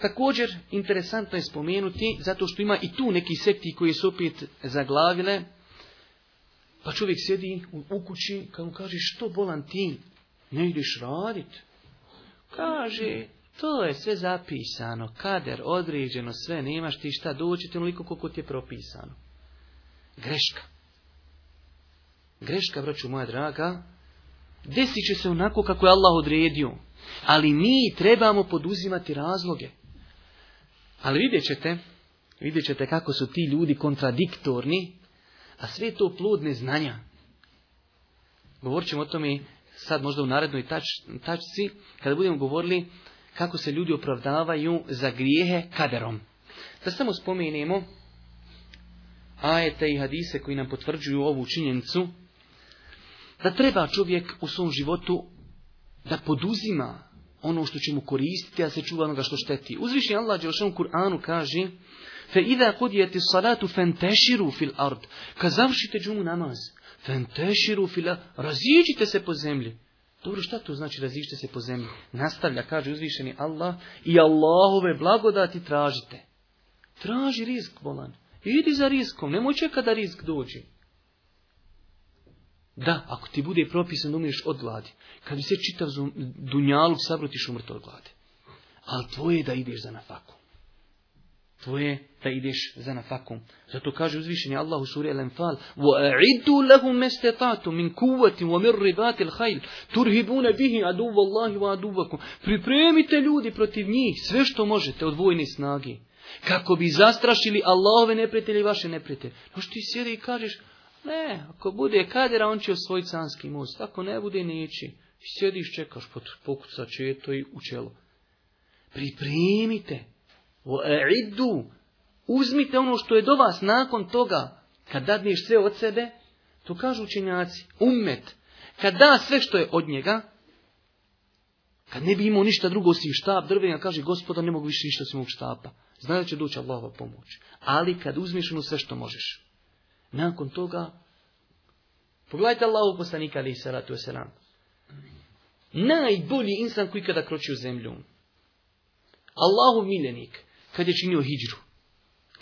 Također, interesantno je spomenuti, zato što ima i tu neki sekti koji su opet zaglavile, pa čovjek sjedi u kući, kad mu kaže, što bolan ti, ne ideš radit? Kaže, to je sve zapisano, kader, određeno, sve, nemaš ti šta, doći ti onoliko koliko ti je propisano. Greška. Greška, braću moja draga, desit će se onako kako je Allah odredio. Ali mi trebamo poduzimati razloge. Ali vidjet ćete, vidjet ćete kako su ti ljudi kontradiktorni, a sve to plod neznanja. Govorit ćemo o tome sad možda u narednoj tačci, kada budemo govorili kako se ljudi opravdavaju za grijehe kaderom. Da samo spomenemo ajete i hadise koji nam potvrđuju ovu činjenicu, da treba čovjek u svom životu da poduzima ono što će mu koristiti, a se čuva onoga što šteti. Uzvišnji Allah svom Kur'anu kaže ida kodijeti salatu fenteširu fil ard, Kad završite džumu namaz, Fenteširu fil ard, Raziđite se po zemlji. Dobro, šta to znači raziđite se po zemlji? Nastavlja, kaže uzvišeni Allah, i Allahove blagodati tražite. Traži risk, bolan. Idi za riskom, nemoj čekati da risk dođe. Da, ako ti bude propisan da umriješ od gladi. Kad bi se čitav dunjalu sabrotiš umrt od gladi. Ali tvoje je da ideš za nafaku. Tvoje da ideš za nafakom. Zato kaže uzvišenje Allahu suri Al-Anfal lahum min quwwatin wa min ribatil khayl bihi aduwwallahi wa Pripremite ljudi protiv njih sve što možete od vojne snage. Kako bi zastrašili Allahove neprijatelje i vaše neprijatelje. No što ti sjedi i kažeš, ne, ako bude kadera, on će osvojiti sanski most. Ako ne bude, neće. Sjediš, čekaš, pokuca će to i u čelo. Pripremite. Idu. Uzmite ono što je do vas nakon toga. Kad dadneš sve od sebe, to kažu učenjaci, umet. Kad da sve što je od njega, kad ne bi imao ništa drugo osim štab drvenja, kaže gospoda ne mogu više ništa osim ovog štapa. Zna da će doći Allahova pomoć. Ali kad uzmiš ono sve što možeš. Nakon toga, pogledajte Allahu poslanika ali salatu wasalam. Najbolji insan koji kada kroči u zemlju. Allahu miljenik, kad je činio hijđru.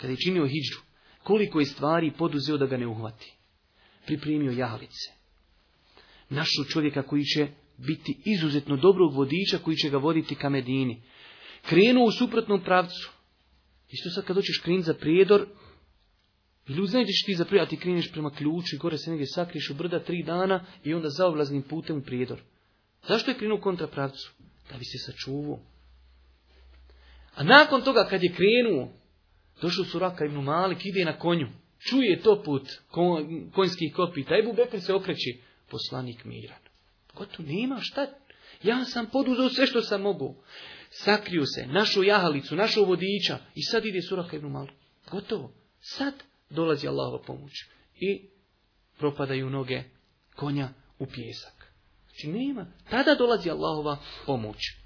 kada je činio hijđru, koliko je stvari poduzeo da ga ne uhvati. Pripremio jahalice. Našu čovjeka koji će biti izuzetno dobrog vodiča koji će ga voditi ka Medini. Krenuo u suprotnom pravcu. Isto sad kad hoćeš krenuti za prijedor, ili uzneđeš ti za ti kriniš prema ključu i gore se negdje sakriš u brda tri dana i onda zaoblaznim putem u prijedor. Zašto je krenuo kontra pravcu? Da bi se sačuvao. A nakon toga kad je krenuo, došao su raka mali, Malik, ide na konju. Čuje to put konjskih kopita. Ebu Bekr se okreći. Poslanik miran. Gotovo nema šta. Ja sam poduzao sve što sam mogu. Sakrio se, našu jahalicu, našu vodiča i sad ide suraka ibn Malik. Gotovo. Sad dolazi Allahova pomoć. I propadaju noge konja u pjesak. Znači nema, tada dolazi Allahova pomoć.